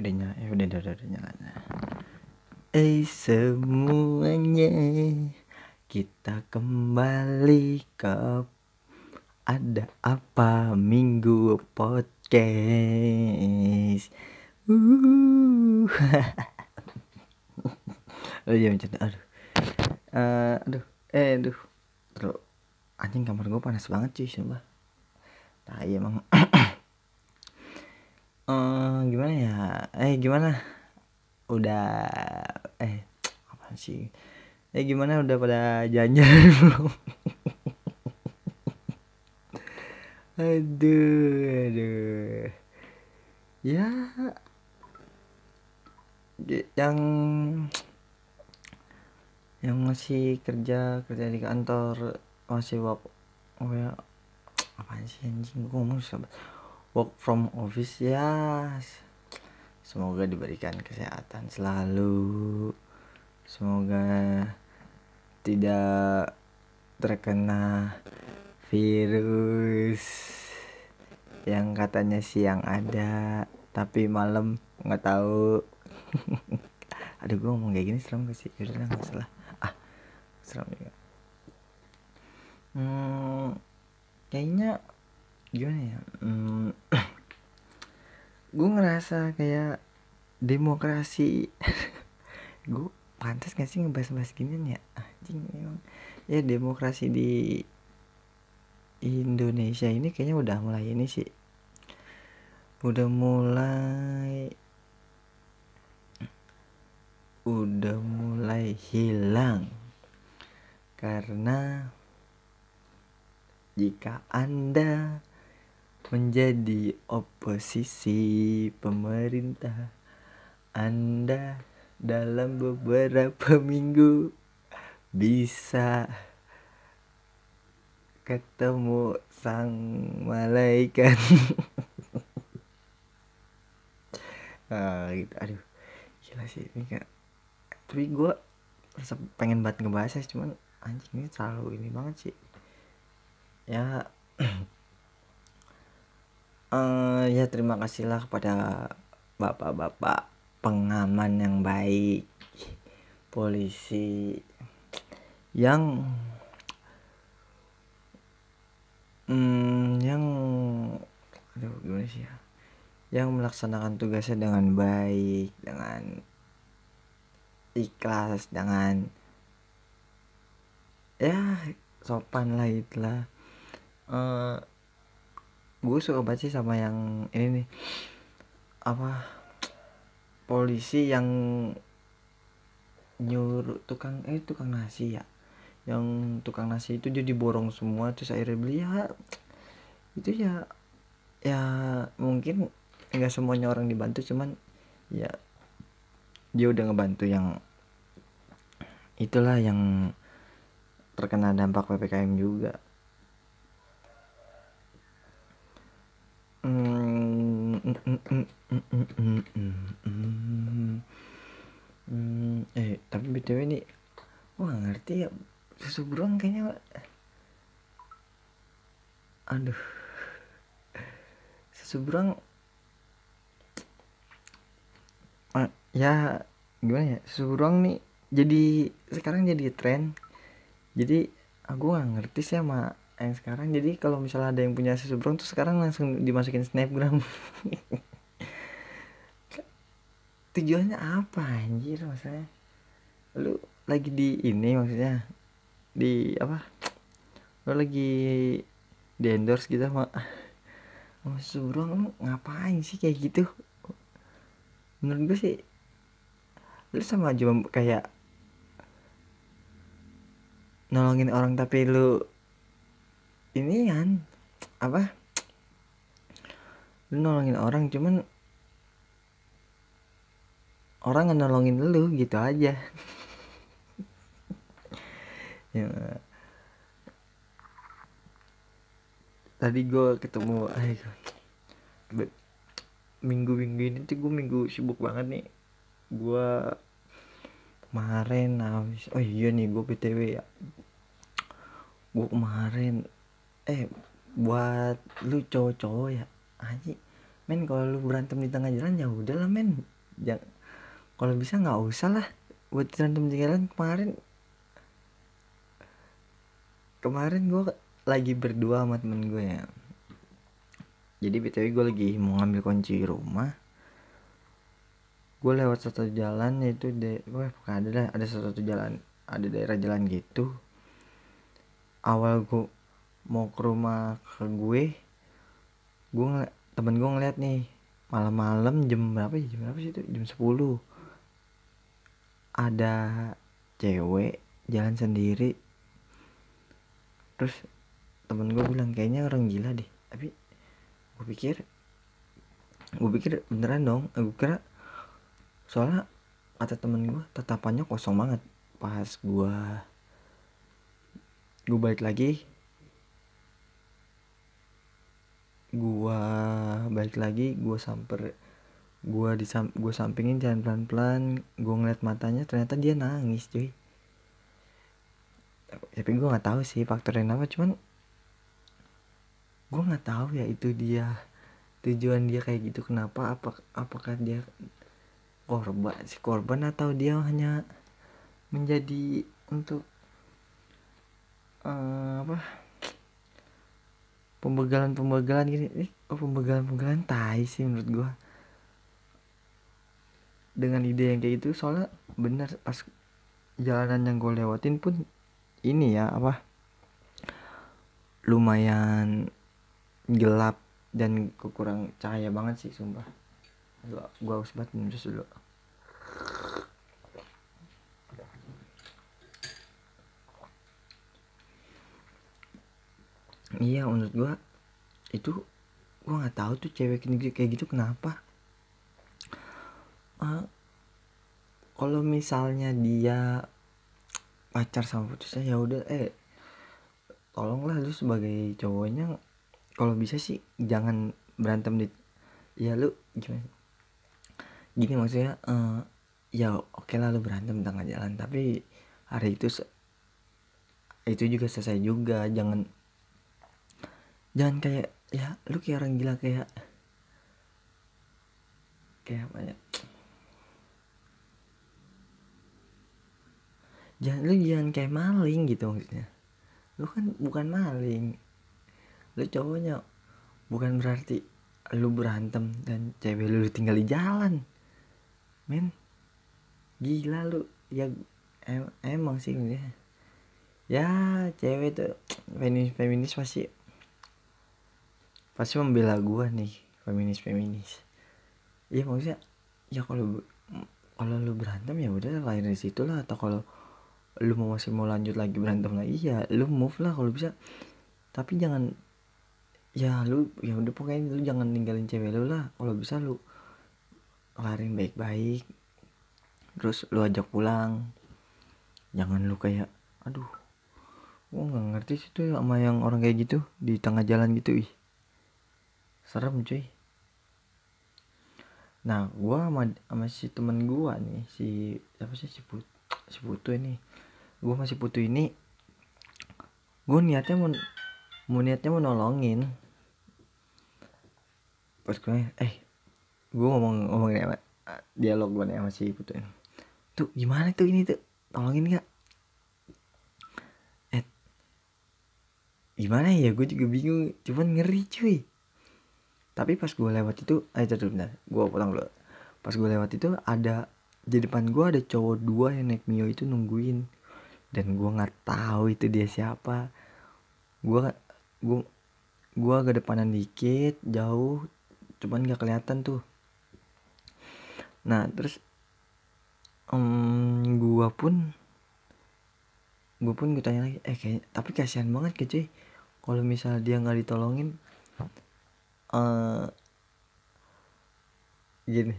udah ya udah udah udah, udah nyala eh semuanya kita kembali ke ada apa minggu podcast. Uh. Oh iya macam aduh. Uh, aduh. Eh aduh. Terus anjing kamar gue panas banget cuy sumpah. Tai emang uh, gimana ya? Eh gimana? Udah eh apa sih? Eh gimana? Udah pada jalan-jalan belum? Aduh aduh. Ya yang yang masih kerja kerja di kantor masih work oh ya apa sih anjing? Gue ngomong work from office ya semoga diberikan kesehatan selalu. Semoga tidak terkena virus yang katanya siang ada tapi malam nggak tahu. Aduh gue ngomong kayak gini serem gak sih? Udah nggak salah ah serem juga. Hmm, kayaknya gimana ya? Hmm, gue ngerasa kayak demokrasi gue pantas gak sih ngebahas-bahas ginian ya? Anjing memang ya demokrasi di Indonesia ini kayaknya udah mulai ini sih. Udah mulai udah mulai hilang. Karena jika Anda menjadi oposisi pemerintah Anda dalam beberapa minggu bisa ketemu sang malaikat. Ah gitu. Aduh gila sih ini kayak tapi gue pengen banget ngebahasnya cuman anjing ini terlalu ini banget sih. Ya uh, ya terima kasihlah kepada bapak-bapak pengaman yang baik polisi yang hmm, yang aduh gimana sih ya? Yang melaksanakan tugasnya dengan baik dengan ikhlas dengan ya sopan lah itulah. Uh, gue suka baca sama yang ini nih. Apa? Polisi yang nyuruh tukang eh tukang nasi ya. Yang tukang nasi itu dia diborong semua terus akhirnya beli ya itu ya ya mungkin nggak semuanya orang dibantu cuman ya dia udah ngebantu yang itulah yang terkena dampak ppkm juga eh tapi btw ini wah ngerti ya susu beruang kayaknya aduh. Susu beruang ya gimana ya? Susu beruang nih jadi sekarang jadi tren. Jadi aku nggak ngerti sih sama yang sekarang. Jadi kalau misalnya ada yang punya susu beruang tuh sekarang langsung dimasukin snapgram. Tujuannya apa anjir maksudnya? Lu lagi di ini maksudnya? Di apa? Lu lagi di endorse gitu sama sama susu beruang lu ngapain sih kayak gitu? Menurut gue sih lu sama aja kayak nolongin orang tapi lu ini kan apa? Lu nolongin orang cuman orang nolongin lu gitu aja. Ya. Tadi gue ketemu minggu minggu ini tuh gue minggu sibuk banget nih. Gue kemarin habis oh iya nih gue btw ya. Gue kemarin eh buat lu cowok-cowok ya aja men kalau lu berantem di tengah jalan ya udahlah men. Jangan kalau bisa nggak usah lah buat berantem di jalan. Kemarin kemarin gue lagi berdua sama temen gue ya. Jadi btw gue lagi mau ngambil kunci rumah. Gue lewat satu jalan yaitu de gue ada lah ada satu jalan ada daerah jalan gitu. Awal gue mau ke rumah ke gue gue temen gue ngeliat nih malam-malam jam berapa ya? Jam berapa sih itu? Jam 10 ada cewek jalan sendiri. Terus temen gue bilang kayaknya orang gila deh. Tapi gue pikir gue pikir beneran dong. Gue kira soalnya kata temen gue tatapannya kosong banget. Pas gue gue balik lagi gue balik lagi gue samper gue disam gue sampingin jalan pelan pelan gue ngeliat matanya ternyata dia nangis cuy. Tapi gue nggak tahu sih faktornya apa cuman gue nggak tahu ya itu dia tujuan dia kayak gitu kenapa apa apakah dia korban si korban atau dia hanya menjadi untuk uh, apa pembegalan pembegalan gini. Eh, oh pembegalan pembegalan tai sih menurut gua? Dengan ide yang kayak gitu soalnya bener pas jalanan yang gue lewatin pun ini ya apa lumayan gelap dan kurang cahaya banget sih sumpah. Gua, gua harus minum dulu iya menurut gua itu gua nggak tahu tuh cewek kayak gitu kenapa. Uh, kalau misalnya dia pacar sama putusnya ya udah eh tolonglah lu sebagai cowoknya. Kalau bisa sih jangan berantem di ya lu gimana? Gini maksudnya uh, ya oke okay lah lu berantem tengah jalan tapi hari itu itu juga selesai juga jangan jangan kayak ya lu kayak orang gila kayak kayak apa ya? Jangan lu jangan kayak maling gitu maksudnya. Lu kan bukan maling. Lu cowoknya bukan berarti lu berantem dan cewek lu tinggal di jalan. Men gila lu. Ya em emang sih ya ya cewek tuh feminis feminis pasti pasti membela gua nih feminis feminis iya maksudnya ya kalau kalau lu berantem ya udah lahir di situ lah. Atau kalau lu mau masih mau lanjut lagi berantem lagi ya lu move lah kalau bisa. Tapi jangan ya lu ya udah pokoknya lu jangan ninggalin cewek lu lah. Kalau bisa lu kelarin baik-baik terus lu ajak pulang. Jangan lu kayak aduh gua nggak ngerti sih tuh sama yang orang kayak gitu di tengah jalan gitu ih serem cuy. Nah gua sama, sama si temen gua nih si apa sih si put si putu ini. Gue masih putu ini gue niatnya mau mau niatnya mau nolongin. Pas gue eh gue ngomong ngomong apa dialog gue nih sama si putu ini. Tuh gimana tuh ini tuh? Tolongin gak eh gimana ya? Gue juga bingung. Cuman ngeri cuy tapi pas gue lewat itu eh, dulu bentar gue potong dulu. Pas gue lewat itu ada di depan gue ada cowok dua yang naik mio itu nungguin. Dan gue nggak tahu itu dia siapa. Gue gue gue ke depanan dikit jauh cuman gak kelihatan tuh. Nah terus um, gue pun gue pun gue tanya lagi eh kayak tapi kasihan banget ke cuy. Kalau misal dia nggak ditolongin uh, gini.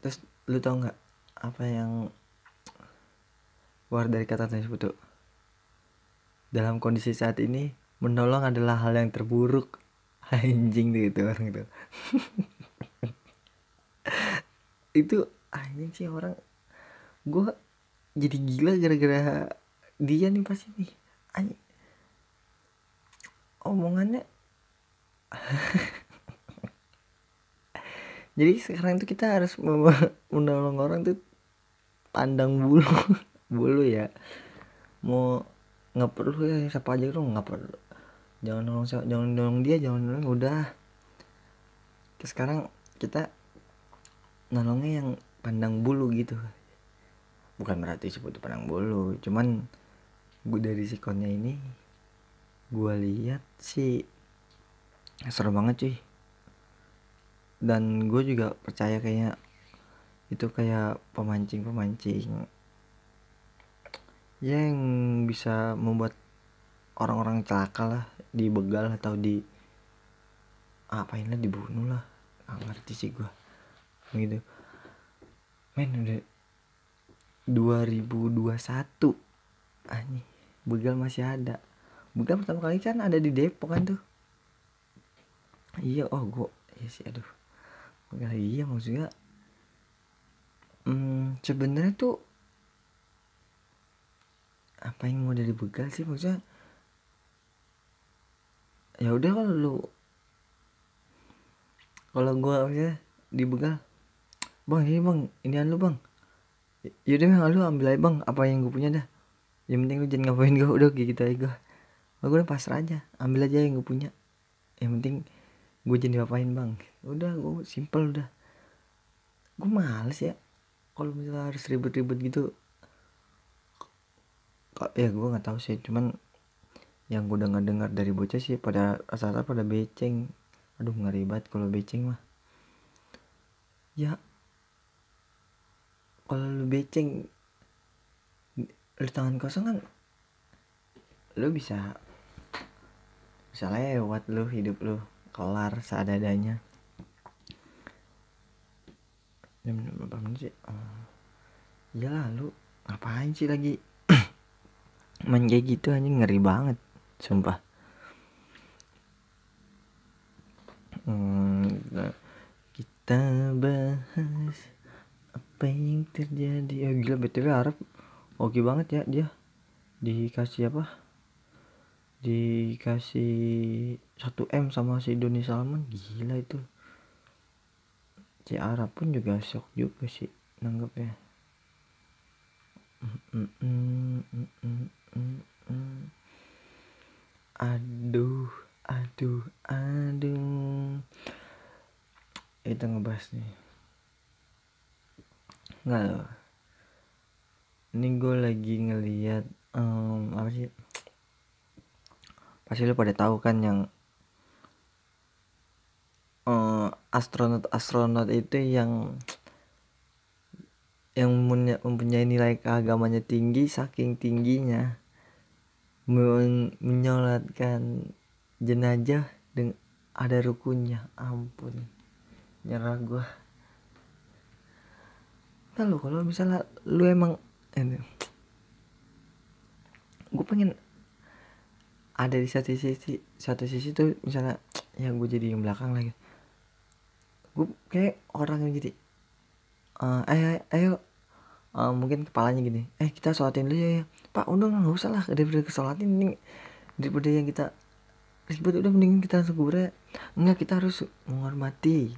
Terus lu tau nggak apa yang keluar dari kata tersebut tuh dalam kondisi saat ini menolong adalah hal yang terburuk. Anjing tuh itu orang itu. Itu anjing sih orang. Gue jadi gila gara-gara dia nih pasti nih. Anjing omongannya jadi sekarang tuh kita harus menolong orang tuh pandang bulu. Bulu ya. Mau nggak perlu ya siapa aja dong nggak perlu. Jangan nolong jangan nolong dia jangan nolong udah. Terus sekarang kita nolongnya yang pandang bulu gitu. Bukan berarti sebut pandang bulu cuman gue dari sikonnya ini gue lihat sih. Seru banget cuy dan gue juga percaya kayak itu kayak pemancing pemancing yang bisa membuat orang-orang celaka lah dibegal atau di apain lah dibunuh lah. Nggak ngerti sih gue gitu. Men udah 2021 anjing begal masih ada. Begal pertama kali kan ada di Depok kan tuh. Iya oh gue iya sih aduh begal iya maksudnya hmm, sebenarnya tuh apa yang mau dari begal sih maksudnya? Ya udah kalau lu kalau gue aja di begal bang ini bang ini lu bang. Yaudah bang lu ambil aja bang apa yang gue punya dah. Yang penting lu jangan ngapain gue udah gitu aja gue gue pasrah aja ambil aja yang gue punya. Yang penting gue jadi apain bang? Udah gue simple udah. Gue males ya. Kalau misalnya harus ribet-ribet gitu ya gue nggak tahu sih. Cuman yang gue dengar dengar dari bocah sih pada rasa-rasa pada beceng. Aduh ngeri banget kalau beceng mah. Ya kalau lu beceng lu tangan kosong kan lu bisa bisa lewat lu hidup lu kelar seadanya. Jam berapa menit sih? Oh. ya lu ngapain sih lagi? Main kayak gitu aja ngeri banget sumpah. Hmm, kita bahas apa yang terjadi. Ya gila btw Arab oke banget ya dia. Dikasih apa dikasih 1 m sama si Doni Salman. Gila itu. Si Arab pun juga shock juga sih nanggep ya aduh aduh aduh. Kita ngebahas nih. Nggak loh ini gue lagi ngeliat um, apa sih pasti lo pada tahu kan yang uh, astronot astronot itu yang yang mempunyai nilai keagamannya tinggi saking tingginya. Men menyolatkan jenajah dengan ada rukunnya ampun nyerah gua. Kan lo kalau misalnya lu emang ini gue pengen ada di satu sisi satu sisi tuh misalnya yang gue jadi yang belakang lagi. Gue kayak orang yang jadi uh, ayo ayo uh, mungkin kepalanya gini eh kita sholatin dulu ya, ya. pak udah nggak usah lah daripada kesolatin ini daripada yang kita ribet udah mending kita langsung enggak kita harus menghormati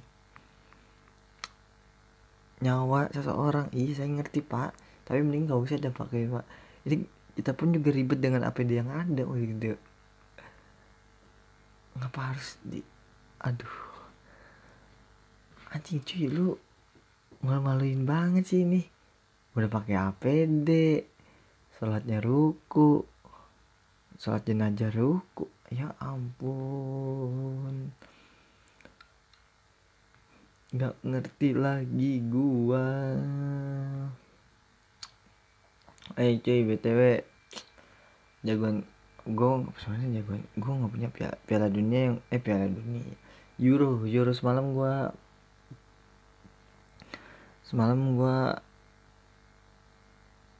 nyawa seseorang. Iya saya ngerti pak tapi mending nggak usah ada pakai pak. Jadi kita pun juga ribet dengan apa yang ada oh gitu ngapa harus di aduh. Anjing cuy lu malu-maluin banget sih ini. Udah pakai APD sholatnya ruku sholat jenazah ruku. Ya ampun. Nggak ngerti lagi gua. Eh cuy btw jagoan gua sebenarnya jagoan gua nggak punya piala, piala dunia yang eh piala dunia euro euro semalam gua semalam gua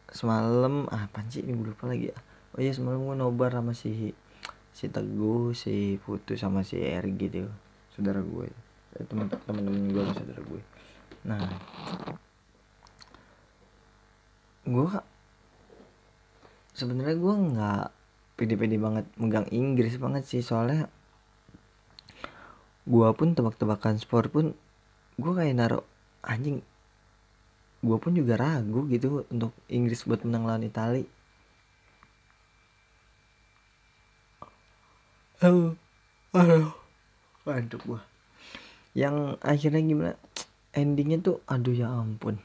semalam ah, sih ini gue lupa lagi ya. Oh iya semalam gua nobar sama si si teguh si putu sama si Eri gitu saudara gue Eh, teman-teman gue saudara gue nah gue sebenarnya gue nggak pede-pede banget megang Inggris banget sih. Soalnya gue pun tebak-tebakan sport pun gue kayak naruh anjing gue pun juga ragu gitu untuk Inggris buat menang lawan Itali. Aduh aduh waduh gua. Yang akhirnya gimana? Endingnya tuh aduh ya ampun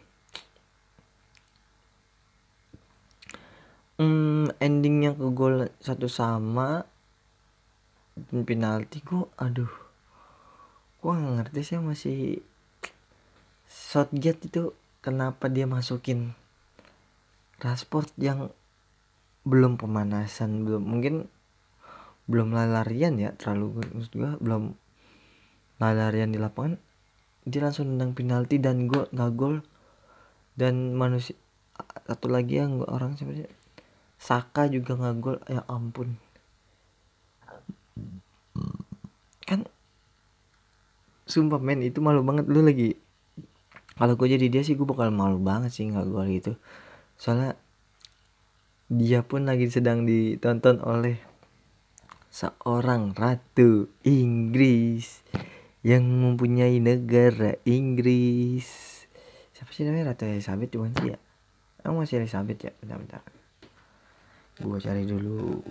hmm, endingnya ke gol satu sama dan penalti gua aduh. Gua gak ngerti sih masih Southgate itu kenapa dia masukin Rashford yang belum pemanasan belum mungkin belum larian ya terlalu maksud gue belum larian di lapangan. Dia langsung nendang penalti dan gol nggak gol. Dan manusia satu lagi yang orang sebenarnya Saka juga nggak gol ya ampun. Kan sumpah men itu malu banget. Lu lagi kalau gue jadi dia sih gue bakal malu banget sih nggak gol gitu. Soalnya dia pun lagi sedang ditonton oleh seorang ratu Inggris yang mempunyai negara Inggris. Siapa sih namanya? Ratu Elizabeth bukan sih ya? Emang masih Elizabeth ya? Bentar-bentar gua cari dulu.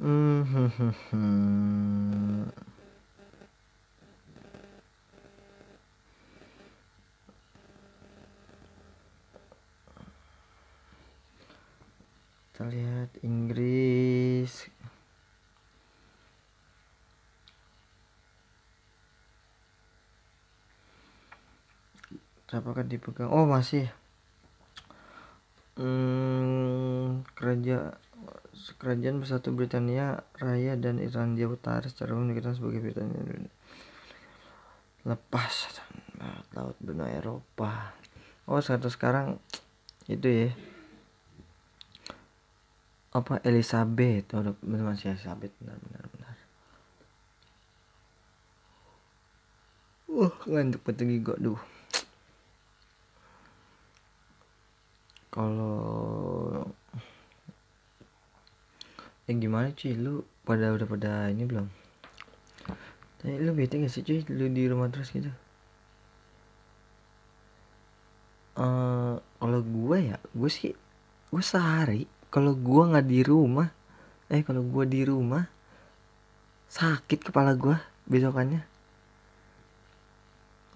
Kita lihat Inggris siapakah dipegang? Oh masih. Hmm, kerajaan kerajaan bersatu Britania Raya dan Irlandia Utara secara umum dikenal sebagai Britania lepas laut benua Eropa. Oh satu sekarang itu ya. Apa Elizabeth? Oh masih Elizabeth. Benar benar benar. Wah ngantuk banget gue duh kalau ya gimana cuy? Lu pada udah pada ini belum? Tadi lu bete gak sih cuy? Lu di rumah terus gitu. Uh, kalau gue ya gue sih gue sehari kalau gua nggak di rumah eh kalau gua di rumah sakit kepala gua besokannya.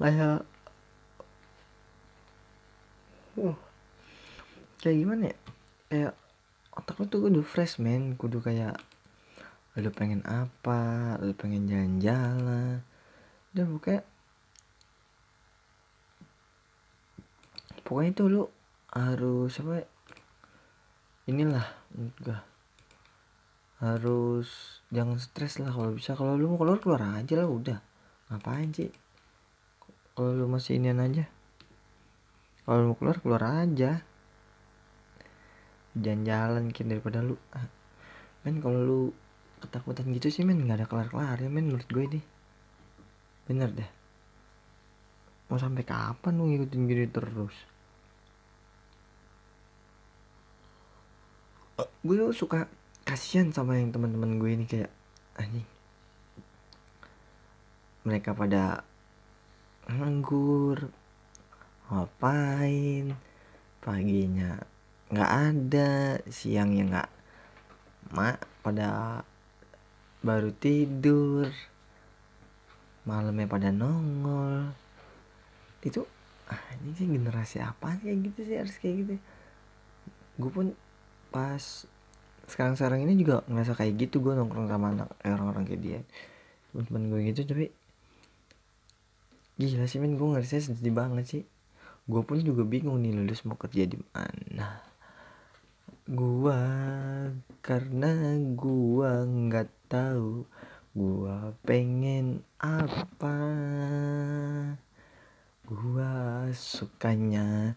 Kayak uh, kayak gimana ya? Kayak otak lu tuh kudu fresh man kudu kayak lu pengen apa lu pengen jalan-jalan. Udah pokoknya pokoknya itu lu harus apa ya, inilah enggak harus jangan stres lah kalau bisa. Kalau lu mau keluar keluar aja lah udah. Ngapain sih? Kalau lu masih inian aja. Kalau mau keluar keluar aja jangan jalan kan daripada lu. Men kalau lu ketakutan gitu sih men nggak ada kelar kelar ya men menurut gue nih bener deh. Mau sampai kapan lu ngikutin gini terus? Gue tuh suka kasihan sama yang teman-teman gue ini kayak anjing. Mereka pada nganggur ngapain paginya nggak ada siangnya nggak. Mak pada baru tidur. Malamnya pada nongol. Itu ah ini sih generasi apa kayak gitu sih harus kayak gitu. Gue pun pas sekarang sekarang ini juga ngerasa kayak gitu gue nongkrong sama anak eh, orang-orang kayak dia. Teman-teman gue gitu tapi gila sih men gue ngerasa sedih banget sih. Gue pun juga bingung nih lulus mau kerja di mana gua karena gua nggak tahu gua pengen apa. Gua sukanya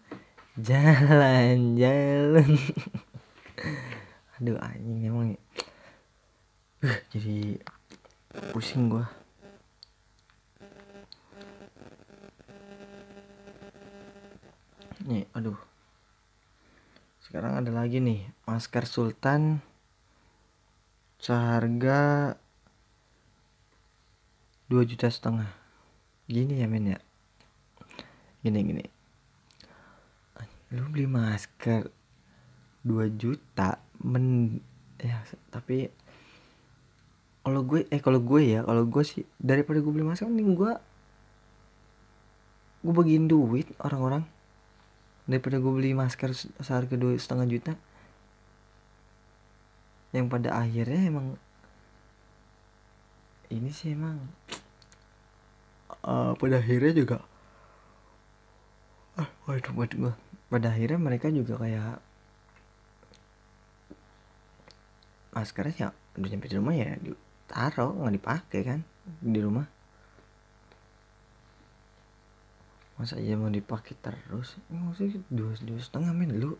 jalan-jalan. Aduh anjing emang uh, jadi pusing gua. Nih aduh sekarang ada lagi nih masker sultan seharga dua juta setengah. Gini ya men ya? Gini gini. Lu beli masker 2 juta men ya tapi kalau gue eh kalau gue ya kalau gue sih daripada gue beli masker mending gue gue bagiin duit orang-orang daripada gue beli masker seharga dua setengah juta. Yang pada akhirnya emang ini sih emang uh, pada akhirnya juga ah waduh waduh gue pada akhirnya mereka juga kayak maskernya ya udah sampai di rumah ya ditaruh nggak dipakai kan di rumah masa iya mau dipakai terus? Maksudnya dua dua setengah men lu.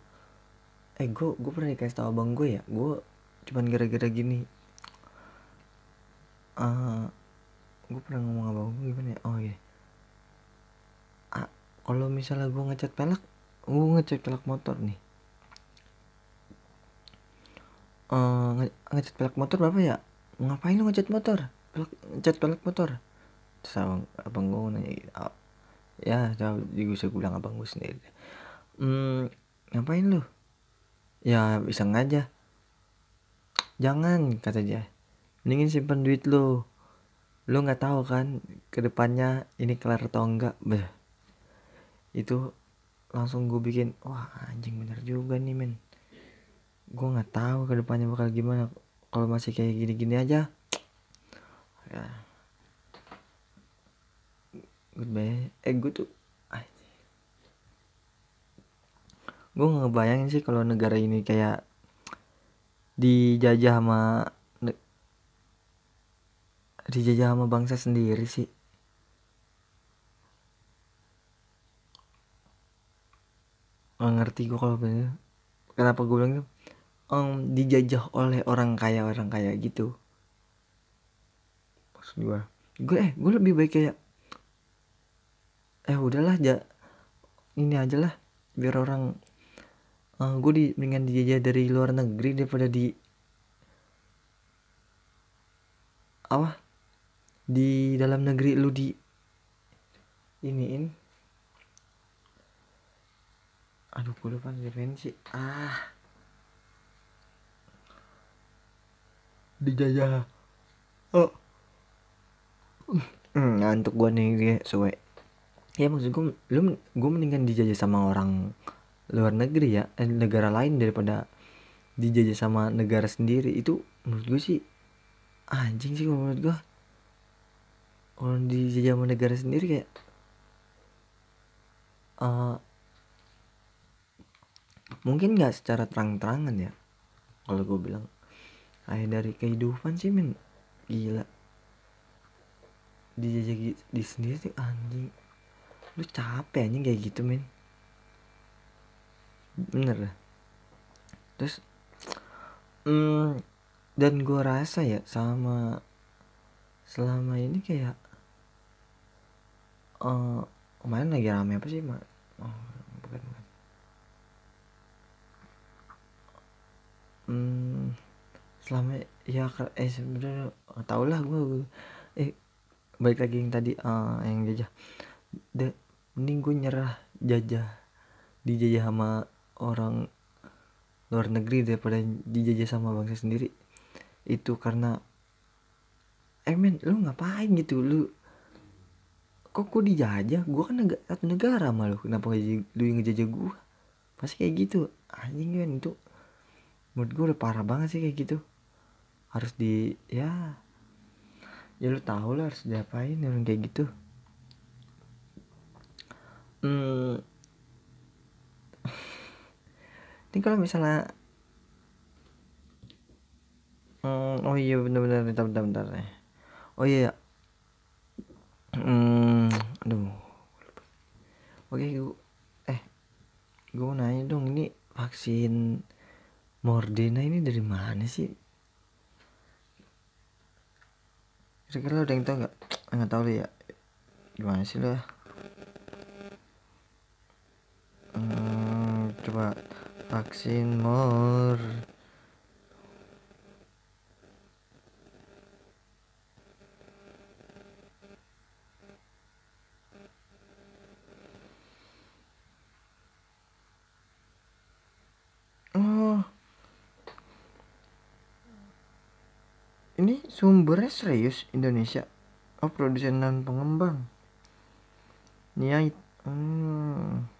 Eh gue gue pernah dikasih tau abang gue ya? Gue cuman gara-gara gini. Uh, eh, gue pernah ngomong abang gue gimana ya? Oh iya. Ah, kalau misalnya gue ngecat pelak gue ngecat pelak motor nih. Uh, nge ngecat pelak motor berapa ya? Ngapain lu ngecat motor? Pelak ngecat pelak motor? Terus abang, abang gue nanya oh, ya bisa gue bilang abang gue sendiri. Hmm, ngapain lu? Ya bisa ngajak. Jangan kata dia. Mendingin simpan duit lu. Lu nggak tahu kan ke depannya ini kelar atau enggak Beh. itu langsung gue bikin wah anjing bener juga nih men. Gue nggak tahu ke depannya bakal gimana. Kalau masih kayak gini-gini aja ya goodbye eh gue tuh gue ngebayangin sih kalau negara ini kayak dijajah sama dijajah sama bangsa sendiri sih. Nggak ngerti gue kalau bener. Kenapa gue bilang um, dijajah oleh orang kaya orang kaya gitu. Maksud gue gue eh gue lebih baik kayak eh udahlah ja ini aja lah biar orang uh, eh, gue di dengan dijajah dari luar negeri daripada di apa? Di dalam negeri lu di iniin. Aduh gue lupa sih. Ah. Dijajah. Oh. Hmm, ngantuk gue nih dia suwe ya maksud gue lu gue mendingan dijajah sama orang luar negeri ya eh, negara lain daripada dijajah sama negara sendiri. Itu menurut gue sih anjing sih menurut gue kalau dijajah sama negara sendiri kayak uh, mungkin nggak secara terang-terangan ya kalau gue bilang. Kayak dari kehidupan sih men gila. Dijajah di sendiri sih anjing lu capek anjing kayak gitu men. Bener terus hmm, dan gue rasa ya sama selama ini kayak uh, kemarin lagi rame apa sih mak oh, bukan bukan. Hmm, selama ya eh sebenarnya tau lah gue eh balik lagi yang tadi uh, yang jajah mending gue nyerah jajah dijajah sama orang luar negeri daripada dijajah sama bangsa sendiri. Itu karena eh men lu ngapain gitu? Lu kok gue dijajah? Gue kan negara, satu negara malu kenapa lu yang ngejajah gue pasti kayak gitu. Anjing kan itu menurut gue udah parah banget sih kayak gitu. Harus di ya ya lu tahu lah harus diapain orang kayak gitu hmm, ini kalau misalnya hmm, oh iya benar-benar bentar bentar bentar oh iya hmm, aduh oke gue eh gue nanya dong ini vaksin Mordena ini dari mana sih? Kira-kira lo ada yang tau nggak? Nggak tahu ya. Gimana sih lo Eh, coba vaksin more oh. ini sumbernya serius Indonesia. Oh produsen dan pengembang. Niat hmm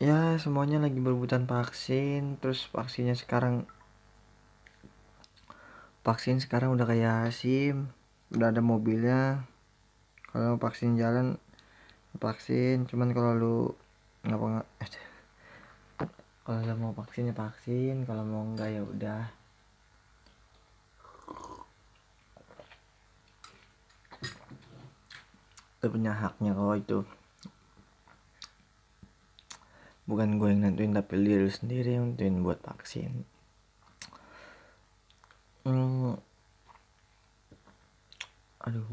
ya semuanya lagi berebutan vaksin. Terus vaksinnya sekarang vaksin sekarang udah kayak SIM udah ada mobilnya. Kalau vaksin jalan vaksin. Cuman kalau lu ngapa nggak eh, kalau lu mau vaksin ya vaksin. Kalau mau enggak ya udah. Lu punya haknya kalau itu bukan gue yang nentuin tapi diri sendiri yang nentuin buat vaksin hmm. aduh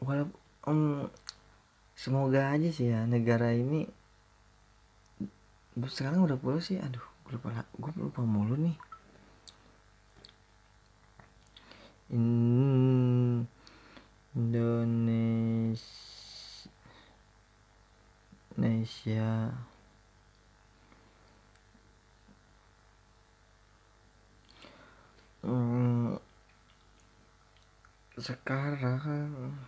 walaupun um, semoga aja sih ya negara ini sekarang udah puluh sih aduh gue lupa gue lupa mulu nih In Indonesia hmm, sekarang.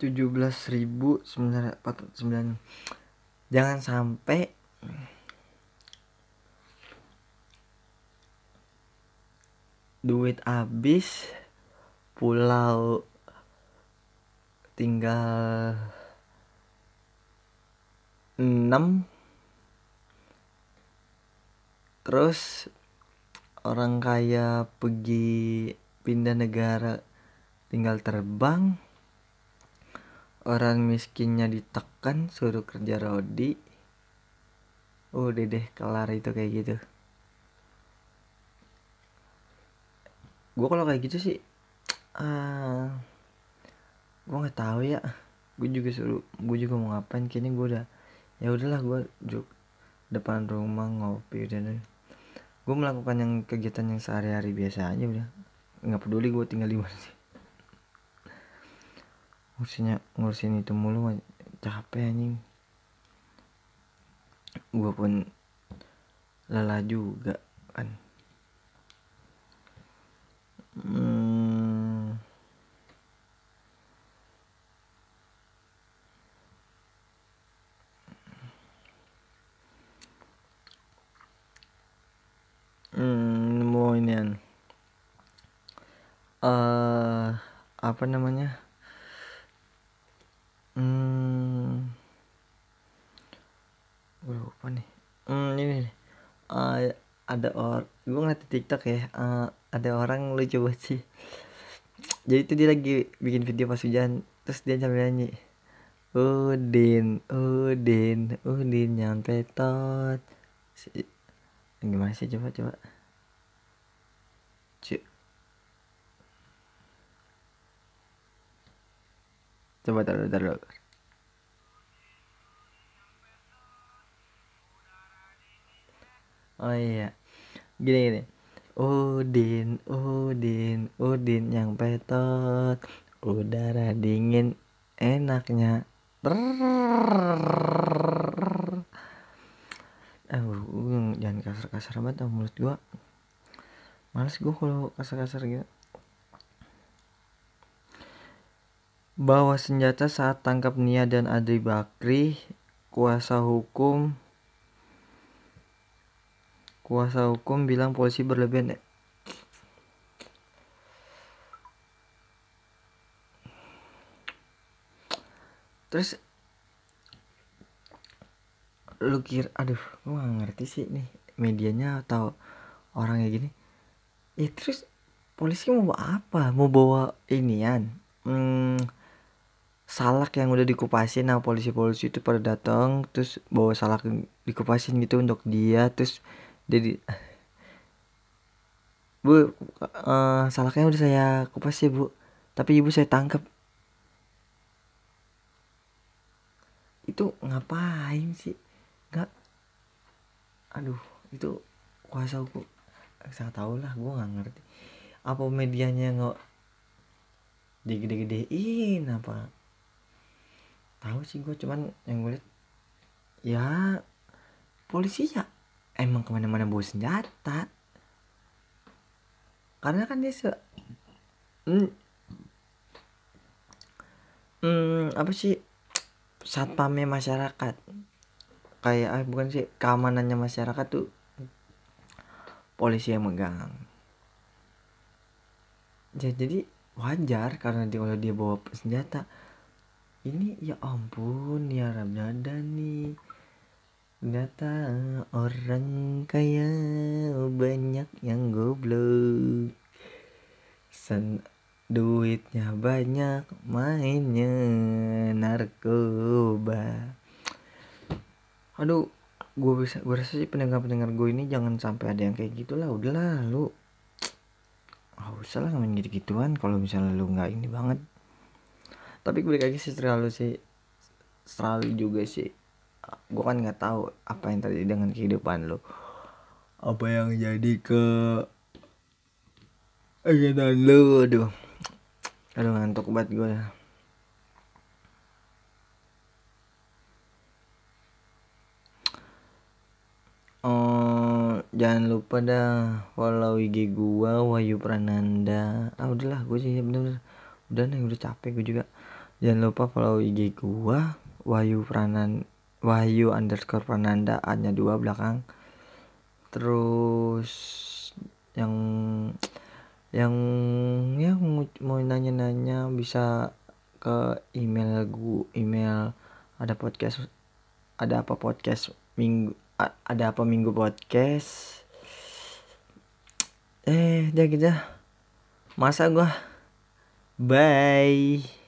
tujuh belas ribu sembilan sembilan. Jangan sampai. Duit habis pulau tinggal enam. Terus orang kaya pergi pindah negara tinggal terbang. Orang miskinnya ditekan suruh kerja rodi. Udah deh kelar itu kayak gitu. Gue kalau kayak gitu sih uh, ah, gue nggak tahu ya. Gue juga suruh gue juga mau ngapain kini gue udah ya udahlah gue juk depan rumah ngopi udah gue melakukan yang kegiatan yang sehari-hari biasa aja udah. Nggak peduli gue tinggal di mana sih. Ngurusinnya ngurusin itu mulu capek anjing. Gue pun lelah juga kan. Hmm. Hmm, mau ini uh, apa namanya Hmm. Gue lupa nih. Hmm, ini nih. Uh, ada or gue ngeliat di TikTok ya. Uh, ada orang lucu banget sih. Jadi itu dia lagi bikin video pas hujan, terus dia sambil nyanyi. Udin, Udin, Udin nyampe tot. Gimana sih coba coba. Cuk. Coba taruh, taruh. Oh iya. Gini gini. Udin, Udin, Udin yang petot. Udara dingin enaknya. Eh, jangan kasar-kasar banget mulut gua. Males gua kalau kasar-kasar gitu. bawa senjata saat tangkap Nia dan Adri Bakri, kuasa hukum kuasa hukum bilang polisi berlebihan terus lu kira aduh gue gak ngerti sih nih medianya atau orangnya gini. Ya terus polisi mau bawa apa? Mau bawa inian hmm, salak yang udah dikupasin nah polisi-polisi itu pada datang terus bawa salak dikupasin gitu untuk dia terus jadi bu uh, salaknya udah saya kupas ya bu. Tapi ibu saya tangkap itu ngapain sih aduh itu kuasa hukum saya tahu lah gue nggak ngerti. Apa medianya nggak digede-gedein apa? Tahu sih gue cuman yang gue liat ya polisi ya. Emang ke mana-mana bawa senjata. Karena kan dia se hmm, hmm, apa sih? Satpamnya masyarakat kayak ah, bukan sih keamanannya masyarakat tuh polisi yang megang. Ya, jadi wajar karena dia kalau dia bawa senjata ini ya ampun ya Ramadhan nih ternyata orang kaya banyak yang goblok. Sen duitnya banyak mainnya narkoba aduh gue bisa gue rasa sih pendengar pendengar gue ini jangan sampai ada yang kayak gitulah udahlah lu nggak usah lah ngomongin gitu gituan kalau misalnya lu nggak ini banget. Tapi gue lagi sih terlalu sih selalu juga sih. Gue kan nggak tahu apa yang terjadi dengan kehidupan lo apa yang jadi ke kegiatan lo aduh. Aduh ngantuk banget gue Oh, jangan lupa dah follow IG gua Wahyu Prananda. Ah udahlah, gue sih bener-bener udah nih udah capek gue juga. Jangan lupa follow IG gua Wahyu Prananda Wahyu underscore Prananda A nya dua belakang terus yang yang yang mau nanya-nanya bisa ke email gu email ada podcast ada apa podcast minggu ada apa minggu podcast? Eh udah gitu masa gua. Bye